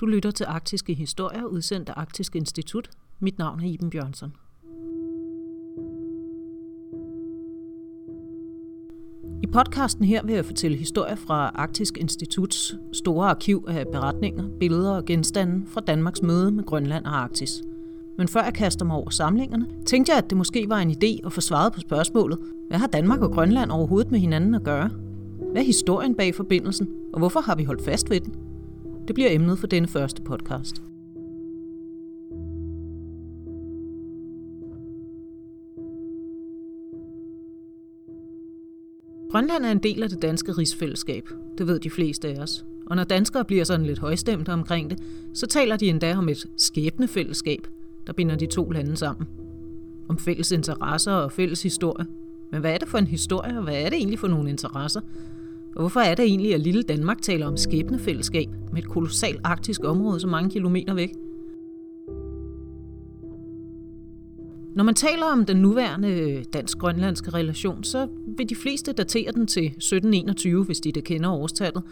Du lytter til Arktiske Historier, udsendt af Arktisk Institut. Mit navn er Iben Bjørnsson. I podcasten her vil jeg fortælle historier fra Arktisk Instituts store arkiv af beretninger, billeder og genstande fra Danmarks møde med Grønland og Arktis. Men før jeg kaster mig over samlingerne, tænkte jeg, at det måske var en idé at få svaret på spørgsmålet, hvad har Danmark og Grønland overhovedet med hinanden at gøre? Hvad er historien bag forbindelsen, og hvorfor har vi holdt fast ved den? Det bliver emnet for denne første podcast. Grønland er en del af det danske rigsfællesskab. Det ved de fleste af os. Og når danskere bliver sådan lidt højstemte omkring det, så taler de endda om et skæbnefællesskab, der binder de to lande sammen. Om fælles interesser og fælles historie. Men hvad er det for en historie, og hvad er det egentlig for nogle interesser? Og hvorfor er det egentlig, at lille Danmark taler om skæbnefællesskab med et kolossalt arktisk område så mange kilometer væk? Når man taler om den nuværende dansk-grønlandske relation, så vil de fleste datere den til 1721, hvis de det kender årstallet,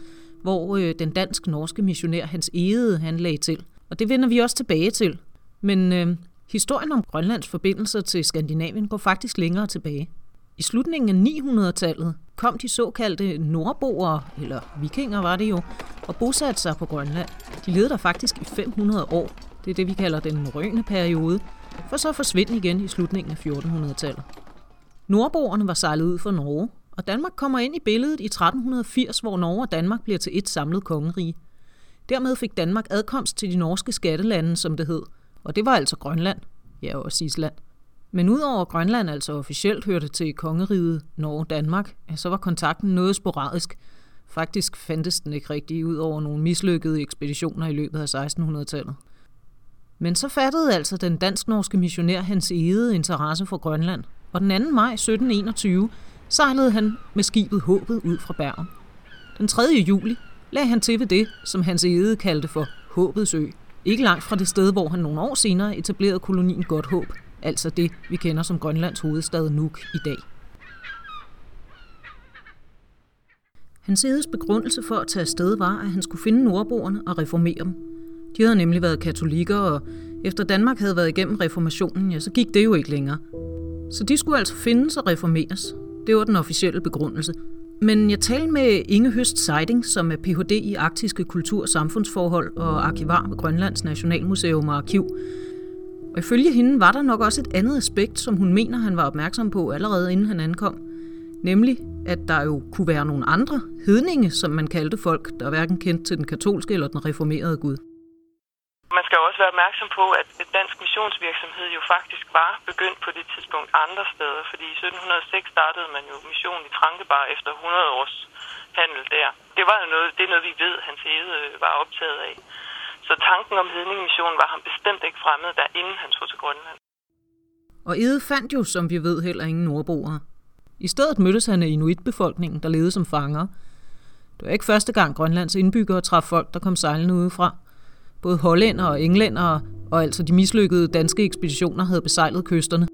hvor øh, den dansk-norske missionær Hans Egede han lagde til. Og det vender vi også tilbage til. Men øh, historien om Grønlands forbindelser til Skandinavien går faktisk længere tilbage. I slutningen af 900-tallet kom de såkaldte nordboere, eller vikinger var det jo, og bosatte sig på Grønland. De levede der faktisk i 500 år. Det er det, vi kalder den norrøne periode, for så forsvinde igen i slutningen af 1400-tallet. Nordboerne var sejlet ud fra Norge, og Danmark kommer ind i billedet i 1380, hvor Norge og Danmark bliver til et samlet kongerige. Dermed fik Danmark adkomst til de norske skattelande, som det hed, og det var altså Grønland, ja også Island. Men udover Grønland altså officielt hørte til kongeriget Norge-Danmark, så var kontakten noget sporadisk. Faktisk fandtes den ikke rigtig ud over nogle mislykkede ekspeditioner i løbet af 1600-tallet. Men så fattede altså den dansk-norske missionær Hans Ede interesse for Grønland, og den 2. maj 1721 sejlede han med skibet Håbet ud fra Bergen. Den 3. juli lagde han til ved det, som Hans Ede kaldte for Håbets Ø, ikke langt fra det sted, hvor han nogle år senere etablerede kolonien Godt Håb, altså det, vi kender som Grønlands hovedstad Nuuk i dag. Hans Edes begrundelse for at tage afsted var, at han skulle finde nordboerne og reformere dem. De havde nemlig været katolikker, og efter Danmark havde været igennem reformationen, ja, så gik det jo ikke længere. Så de skulle altså findes og reformeres. Det var den officielle begrundelse. Men jeg talte med Inge Høst Seiding, som er Ph.D. i arktiske kultur- og samfundsforhold og arkivar ved Grønlands Nationalmuseum og Arkiv. Og ifølge hende var der nok også et andet aspekt, som hun mener, han var opmærksom på allerede inden han ankom. Nemlig, at der jo kunne være nogle andre hedninge, som man kaldte folk, der hverken kendte til den katolske eller den reformerede Gud. Man skal også være opmærksom på, at dansk missionsvirksomhed jo faktisk var begyndt på det tidspunkt andre steder, fordi i 1706 startede man jo mission i Trankebar efter 100 års handel der. Det var jo noget, det er noget, vi ved, hans hede øh, var optaget af. Så tanken om hedningemissionen var ham bestemt ikke fremmed, der inden han tog til Grønland. Og Ede fandt jo, som vi ved, heller ingen nordboere. I stedet mødtes han af inuitbefolkningen, der levede som fanger. Det var ikke første gang Grønlands indbyggere traf folk, der kom sejlende udefra. Både hollænder og englænder, og altså de mislykkede danske ekspeditioner, havde besejlet kysterne.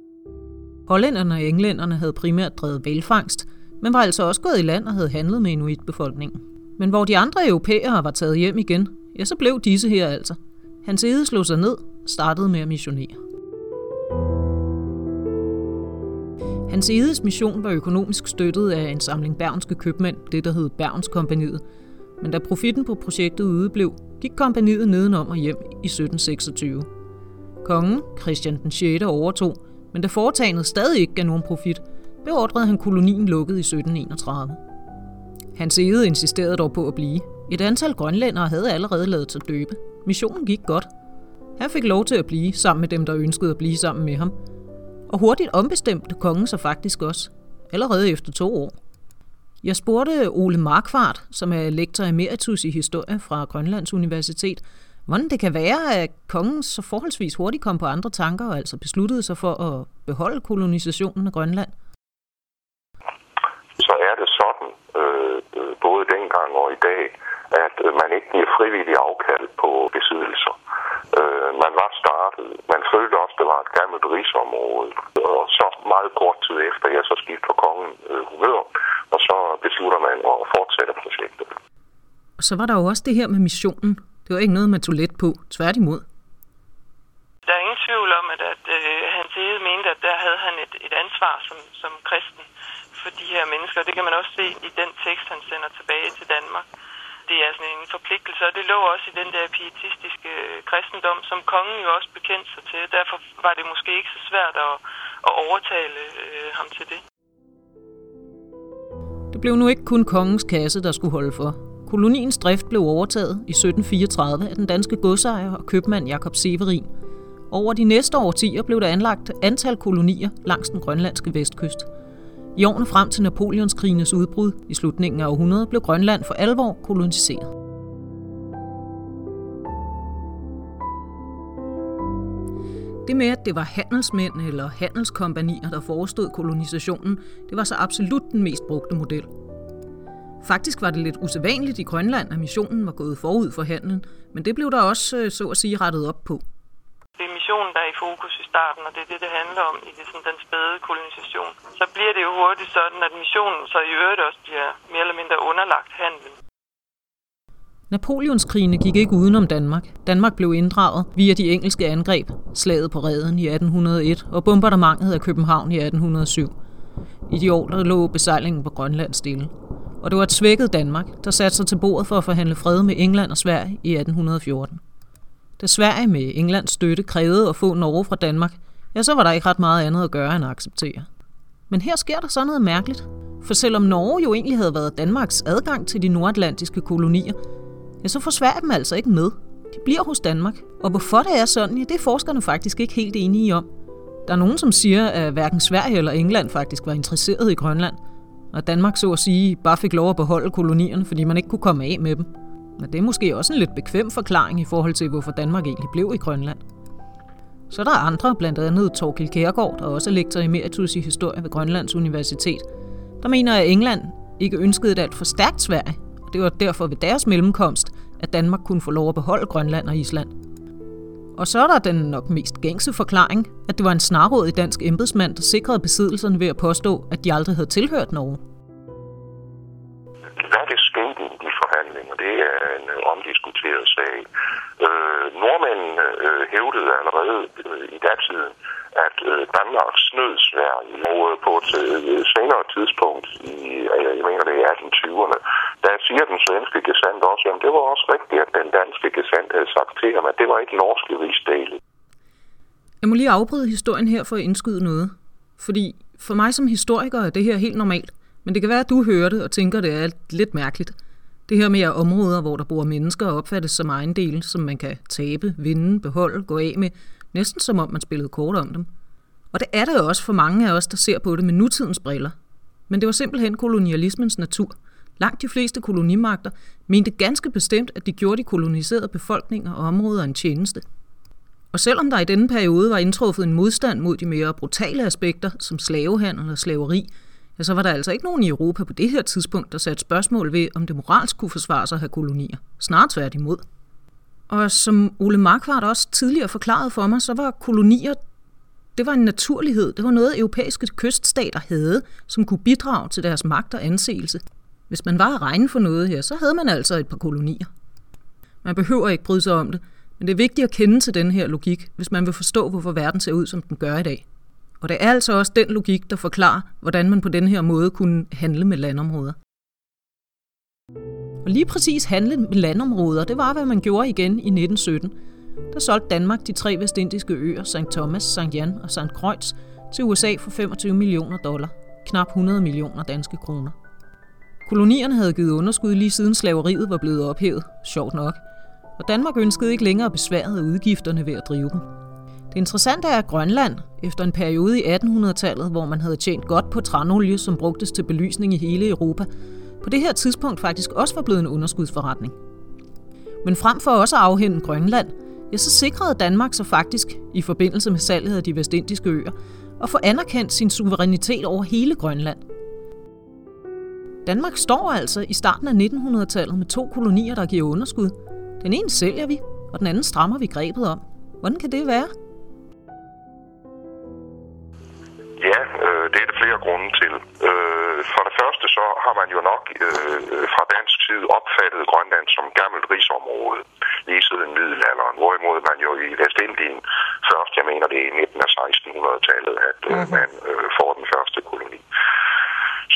Hollænderne og englænderne havde primært drevet velfangst, men var altså også gået i land og havde handlet med inuitbefolkningen. Men hvor de andre europæere var taget hjem igen, ja, så blev disse her altså. Hans Ede slog sig ned startede med at missionere. Hans Edes mission var økonomisk støttet af en samling bergenske købmænd, det der hed Bergenskompaniet. Men da profitten på projektet udeblev, gik kompaniet nedenom og hjem i 1726. Kongen, Christian den 6. overtog, men da foretagendet stadig ikke gav nogen profit, beordrede han kolonien lukket i 1731. Hans Ede insisterede dog på at blive. Et antal grønlændere havde allerede lavet sig døbe. Missionen gik godt. Han fik lov til at blive sammen med dem, der ønskede at blive sammen med ham. Og hurtigt ombestemte kongen sig faktisk også. Allerede efter to år. Jeg spurgte Ole Markvart, som er lektor emeritus i historie fra Grønlands Universitet, hvordan det kan være, at kongen så forholdsvis hurtigt kom på andre tanker og altså besluttede sig for at beholde kolonisationen af Grønland. Så er det både dengang og i dag, at man ikke giver frivillig afkald på besiddelser. Øh, man var startet. Man følte også, at det var et gammelt rigsområde. Og så meget kort tid efter, jeg så skifter kongen øh, humør, og så beslutter man at fortsætte projektet. Og så var der jo også det her med missionen. Det var ikke noget, man tog let på. Tværtimod. Der er ingen tvivl om, at, at øh, hans mente, at der havde han et, et ansvar som, som kristen for de her mennesker. Det kan man også se i den tekst, han sender tilbage til Danmark. Det er sådan en forpligtelse, og det lå også i den der pietistiske øh, kristendom, som kongen jo også bekendte sig til. Derfor var det måske ikke så svært at, at overtale øh, ham til det. Det blev nu ikke kun kongens kasse, der skulle holde for. Koloniens drift blev overtaget i 1734 af den danske godsejer og købmand Jakob Severin. Over de næste årtier blev der anlagt antal kolonier langs den grønlandske vestkyst. I årene frem til Napoleonskrigenes udbrud i slutningen af århundredet blev Grønland for alvor koloniseret. Det med, at det var handelsmænd eller handelskompanier, der forestod kolonisationen, det var så absolut den mest brugte model – Faktisk var det lidt usædvanligt i Grønland, at missionen var gået forud for handlen, men det blev der også, øh, så at sige, rettet op på. Det er missionen, der er i fokus i starten, og det er det, det handler om i det, sådan, den spæde kolonisation. Så bliver det jo hurtigt sådan, at missionen så i øvrigt også bliver mere eller mindre underlagt handlen. Napoleonskrigene gik ikke udenom Danmark. Danmark blev inddraget via de engelske angreb, slaget på Reden i 1801 og bombardementet af København i 1807. I de år, der lå besejlingen på Grønland stille og det var et svækket Danmark, der satte sig til bordet for at forhandle fred med England og Sverige i 1814. Da Sverige med Englands støtte krævede at få Norge fra Danmark, ja, så var der ikke ret meget andet at gøre end at acceptere. Men her sker der så noget mærkeligt. For selvom Norge jo egentlig havde været Danmarks adgang til de nordatlantiske kolonier, ja, så får Sverige dem altså ikke med. De bliver hos Danmark. Og hvorfor det er sådan, ja, det er forskerne faktisk ikke helt enige om. Der er nogen, som siger, at hverken Sverige eller England faktisk var interesseret i Grønland – og Danmark så at sige bare fik lov at beholde kolonierne, fordi man ikke kunne komme af med dem. Men det er måske også en lidt bekvem forklaring i forhold til, hvorfor Danmark egentlig blev i Grønland. Så der er andre, blandt andet Torkil Kærgaard, der også er lektor emeritus i historie ved Grønlands Universitet, der mener, at England ikke ønskede et alt for stærkt Sverige, og det var derfor ved deres mellemkomst, at Danmark kunne få lov at beholde Grønland og Island. Og så er der den nok mest gængse forklaring, at det var en snarråd i dansk embedsmand, der sikrede besiddelserne ved at påstå, at de aldrig havde tilhørt Norge. De det er en øh, omdiskuteret sag. Øh, nordmændene øh, hævdede allerede øh, i datiden, at øh, Danmark snød Sverige og øh, på et øh, senere tidspunkt, i, øh, jeg mener det er 1820'erne, der siger den svenske gesandt også, at det var også rigtigt, at den danske gesandt havde sagt til ham, at det var ikke norske rigsdele. Jeg må lige afbryde historien her for at indskyde noget. Fordi for mig som historiker er det her helt normalt. Men det kan være, at du hører det og tænker, det er lidt mærkeligt. Det her med områder, hvor der bor mennesker opfattes som ejendel, som man kan tabe, vinde, beholde, gå af med, næsten som om man spillede kort om dem. Og det er det også for mange af os, der ser på det med nutidens briller. Men det var simpelthen kolonialismens natur. Langt de fleste kolonimagter mente ganske bestemt, at de gjorde de koloniserede befolkninger og områder en tjeneste. Og selvom der i denne periode var indtruffet en modstand mod de mere brutale aspekter, som slavehandel og slaveri, ja, så var der altså ikke nogen i Europa på det her tidspunkt, der satte spørgsmål ved, om det moralsk kunne forsvare sig at have kolonier. Snart tværtimod. Og som Ole Markvart også tidligere forklarede for mig, så var kolonier, det var en naturlighed. Det var noget, europæiske kyststater havde, som kunne bidrage til deres magt og anseelse. Hvis man var at regne for noget her, så havde man altså et par kolonier. Man behøver ikke bryde sig om det, men det er vigtigt at kende til den her logik, hvis man vil forstå, hvorfor verden ser ud, som den gør i dag. Og det er altså også den logik, der forklarer, hvordan man på den her måde kunne handle med landområder. Og lige præcis handle med landområder, det var, hvad man gjorde igen i 1917. Der solgte Danmark de tre vestindiske øer, St. Thomas, St. Jan og St. Croix, til USA for 25 millioner dollar, knap 100 millioner danske kroner. Kolonierne havde givet underskud lige siden slaveriet var blevet ophævet, sjovt nok, og Danmark ønskede ikke længere besværet af udgifterne ved at drive dem. Det interessante er, at Grønland, efter en periode i 1800-tallet, hvor man havde tjent godt på tranolie, som brugtes til belysning i hele Europa, på det her tidspunkt faktisk også var blevet en underskudsforretning. Men frem for også at afhænde Grønland, ja, så sikrede Danmark sig faktisk, i forbindelse med salget af de vestindiske øer, at få anerkendt sin suverænitet over hele Grønland. Danmark står altså i starten af 1900-tallet med to kolonier, der giver underskud. Den ene sælger vi, og den anden strammer vi grebet om. Hvordan kan det være? Det er det flere grunde til. Øh, for det første så har man jo nok øh, fra dansk side opfattet Grønland som gammelt rigsområde. lige siden middelalderen. Hvorimod man jo i Vestindien først, jeg mener det er i midten af 1600-tallet, at mm-hmm. man øh, får den første koloni.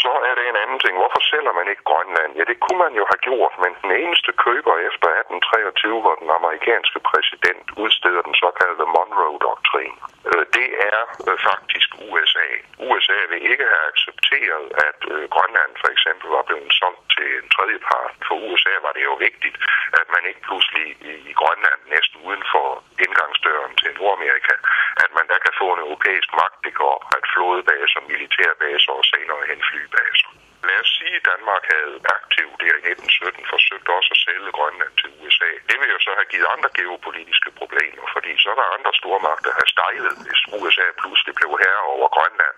Så er det en anden ting. Hvorfor sælger man ikke Grønland? Ja, det kunne man jo have gjort, men den eneste køber efter 1823, hvor den amerikanske præsident udsteder den såkaldte Monroe-doktrin, øh, det er øh, faktisk USA. USA vil ikke have accepteret, at øh, Grønland for eksempel var blevet solgt til en tredje part. For USA var det jo vigtigt, at man ikke pludselig i Grønland, næsten uden for indgangsdøren til Nordamerika, at man der kan få en europæisk magt, det kan oprette flådebaser, militærbaser og senere hen flybaser. Lad os sige, at Danmark havde aktivt der i 1917 forsøgt også at sælge Grønland til USA. Det vil jo så have givet andre geopolitiske problemer, fordi så var andre stormagter have stejlet, hvis USA pludselig blev herre over Grønland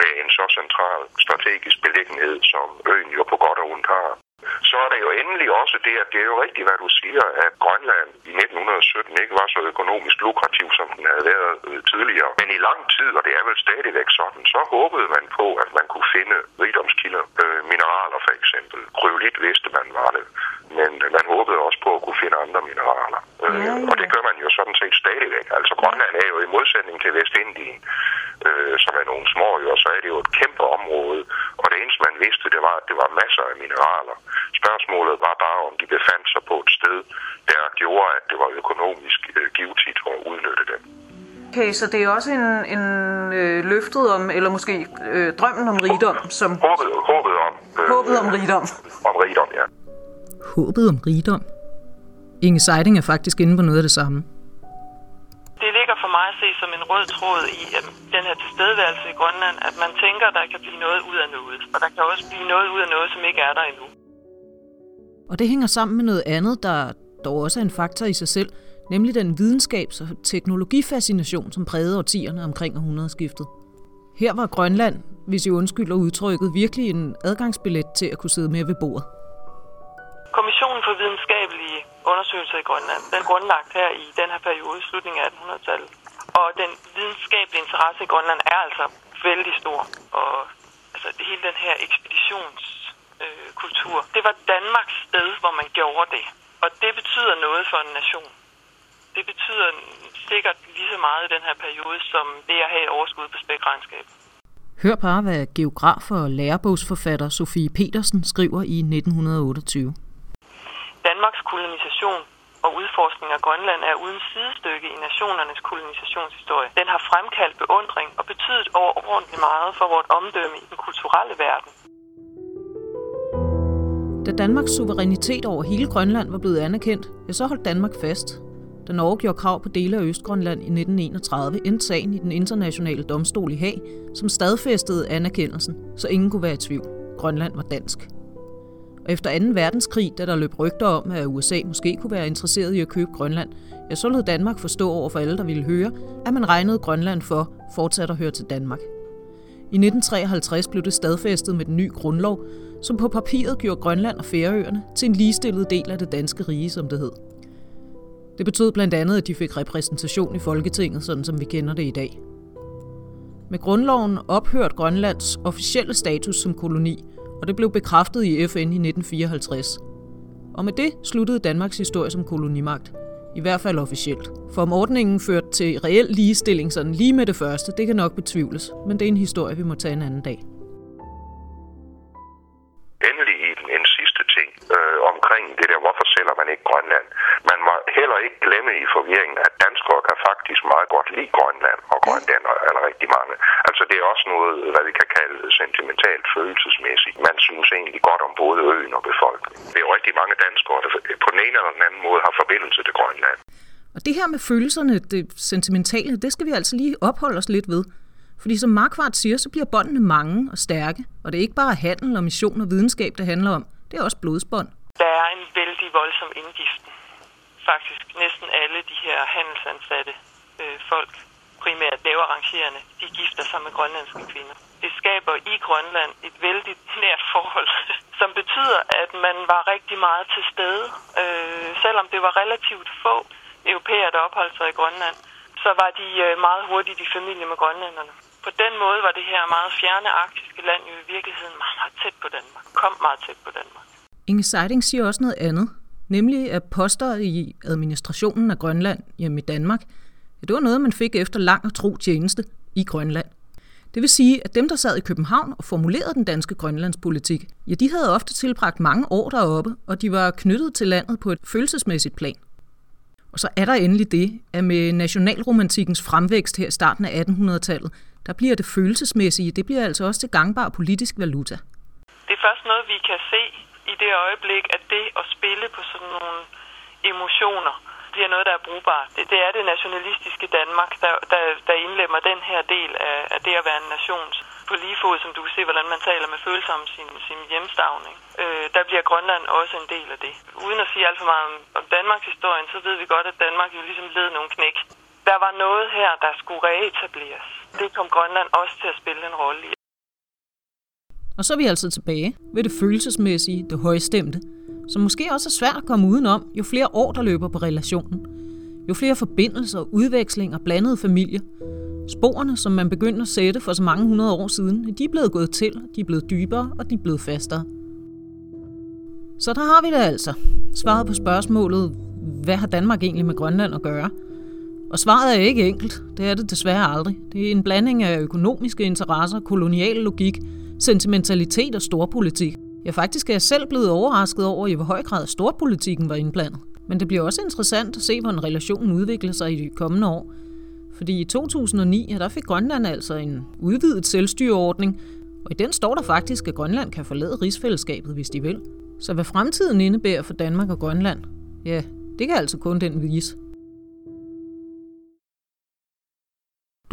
med en så central strategisk beliggenhed, som øen jo på godt og ondt har. Så er det jo endelig også det, at det er jo rigtigt, hvad du siger, at Grønland i 1917 ikke var så økonomisk lukrativ, som den havde været øh, tidligere. Men i lang tid, og det er vel stadigvæk sådan, så håbede man på, at man kunne finde rigdomskilder, øh, mineraler for eksempel. Kryolit vidste man var det, men øh, man håbede også på at kunne finde andre mineraler. Øh, ja, ja. Og det gør man jo sådan set stadigvæk. Altså Grønland er jo i modsætning til Vestindien, øh, som er nogle små jo, så er det jo et kæmpe område. Og det eneste man vidste, det var, at det var masser af mineraler. Spørgsmålet var bare, om de befandt sig på et sted, der gjorde, at det var økonomisk øh, givetigt at udnytte dem. Okay, så det er også en, en øh, løftet om, eller måske øh, drømmen om rigdom, som... Håbet, håbet om. Øh, håbet om rigdom. Om rigdom, ja. Håbet om rigdom. Inge Seiding er faktisk inde på noget af det samme. Se som en rød tråd i at den her tilstedeværelse i Grønland, at man tænker, der kan blive noget ud af noget. Og der kan også blive noget ud af noget, som ikke er der endnu. Og det hænger sammen med noget andet, der dog også er en faktor i sig selv, nemlig den videnskabs- og teknologifascination, som prægede årtierne omkring århundredeskiftet. Her var Grønland, hvis I undskylder udtrykket, virkelig en adgangsbillet til at kunne sidde med ved bordet. Kommissionen for videnskabelige undersøgelser i Grønland, den grundlagt her i den her periode, slutningen af 1800-tallet. Og den videnskabelige interesse i Grønland er altså vældig stor. Og altså, hele den her ekspeditions øh. Det var Danmarks sted, hvor man gjorde det. Og det betyder noget for en nation. Det betyder sikkert lige så meget i den her periode, som det at have et overskud på spækregnskab. Hør bare, hvad geograf og lærebogsforfatter Sofie Petersen skriver i 1928. Danmarks kolonisation og udforskning af Grønland er uden sidestykke i nationernes kolonisationshistorie. Den har fremkaldt beundring og betydet overordentligt meget for vort omdømme i den kulturelle verden. Da Danmarks suverænitet over hele Grønland var blevet anerkendt, ja, så holdt Danmark fast. Da Norge gjorde krav på dele af Østgrønland i 1931, endte sagen i den internationale domstol i Haag, som stadfæstede anerkendelsen, så ingen kunne være i tvivl. Grønland var dansk. Og efter 2. verdenskrig, da der løb rygter om, at USA måske kunne være interesseret i at købe Grønland, ja, så lod Danmark forstå over for alle, der ville høre, at man regnede Grønland for fortsat at høre til Danmark. I 1953 blev det stadfæstet med den nye grundlov, som på papiret gjorde Grønland og Færøerne til en ligestillet del af det danske rige, som det hed. Det betød blandt andet, at de fik repræsentation i Folketinget, sådan som vi kender det i dag. Med grundloven ophørte Grønlands officielle status som koloni, og det blev bekræftet i FN i 1954. Og med det sluttede Danmarks historie som kolonimagt – i hvert fald officielt. For om ordningen førte til reel ligestilling sådan lige med det første, det kan nok betvivles. Men det er en historie, vi må tage en anden dag. Endelig en, en sidste ting øh, omkring det der, hvorfor sælger man ikke Grønland? Man må heller ikke glemme i forvirringen, at danskere kan faktisk meget godt lide Grønland, og grønlænder er rigtig mange. Altså det er også noget, hvad vi kan kalde sentimentalt følelsesmæssigt. Man synes egentlig godt om både øen og befolkningen. Det er jo rigtig mange danskere, der på den ene eller den anden måde har forbindelse til Grønland. Og det her med følelserne, det sentimentale, det skal vi altså lige opholde os lidt ved. Fordi som Markvart siger, så bliver båndene mange og stærke, og det er ikke bare handel og mission og videnskab, det handler om. Det er også blodsbånd. Der er en voldsom indgiften. Faktisk næsten alle de her handelsansatte øh, folk primært lavere arrangerende, de gifter sig med grønlandske kvinder. Det skaber i Grønland et vældig nært forhold, som betyder, at man var rigtig meget til stede. Øh, selvom det var relativt få europæere, der opholdt sig i Grønland, så var de øh, meget hurtigt i familie med grønlænderne. På den måde var det her meget fjerne arktiske land jo i virkeligheden meget, meget tæt på Danmark. Kom meget tæt på Danmark. Inge Seiding siger også noget andet nemlig at poster i administrationen af Grønland hjemme i Danmark, ja, det var noget, man fik efter lang og tro tjeneste i Grønland. Det vil sige, at dem, der sad i København og formulerede den danske grønlandspolitik, ja, de havde ofte tilbragt mange år deroppe, og de var knyttet til landet på et følelsesmæssigt plan. Og så er der endelig det, at med nationalromantikkens fremvækst her i starten af 1800-tallet, der bliver det følelsesmæssige, det bliver altså også til gangbar politisk valuta. Det er først noget, vi kan se i det øjeblik, at det at spille på sådan nogle emotioner, bliver noget, der er brugbart. Det, det er det nationalistiske Danmark, der, der, der indlemmer den her del af, af det at være en nation. På lige fod, som du kan se, hvordan man taler med følelser om sin, sin hjemstavning. Øh, der bliver Grønland også en del af det. Uden at sige alt for meget om, om Danmarks historien, så ved vi godt, at Danmark jo ligesom led nogle knæk. Der var noget her, der skulle reetableres. Det kom Grønland også til at spille en rolle i. Og så er vi altså tilbage ved det følelsesmæssige, det højstemte, som måske også er svært at komme udenom, jo flere år der løber på relationen. Jo flere forbindelser, udvekslinger, blandede familier. Sporene, som man begyndte at sætte for så mange hundrede år siden, de er blevet gået til, de er blevet dybere og de er blevet fastere. Så der har vi det altså. Svaret på spørgsmålet, hvad har Danmark egentlig med Grønland at gøre? Og svaret er ikke enkelt. Det er det desværre aldrig. Det er en blanding af økonomiske interesser, kolonial logik, sentimentalitet og storpolitik. Ja, faktisk er jeg selv blevet overrasket over, i hvor høj grad storpolitikken var indblandet. Men det bliver også interessant at se, hvordan relationen udvikler sig i de kommende år. Fordi i 2009, ja, der fik Grønland altså en udvidet selvstyreordning, og i den står der faktisk, at Grønland kan forlade rigsfællesskabet, hvis de vil. Så hvad fremtiden indebærer for Danmark og Grønland, ja, det kan altså kun den vise.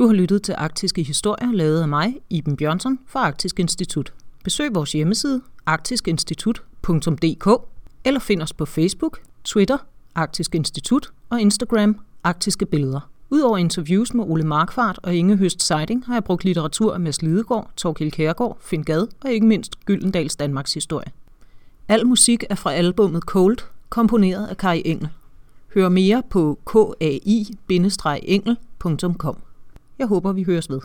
Du har lyttet til Arktiske Historier, lavet af mig, Iben Bjørnsson fra Arktisk Institut. Besøg vores hjemmeside arktiskinstitut.dk eller find os på Facebook, Twitter, Arktisk Institut og Instagram, Arktiske Billeder. Udover interviews med Ole Markfart og Inge Høst Seiding har jeg brugt litteratur af Mads Lidegaard, Torkild Kærgaard, Finn Gad og ikke mindst Gyldendals Danmarks historie. Al musik er fra albummet Cold, komponeret af Kai Engel. Hør mere på kai-engel.com. Jeg håber, vi høres ved.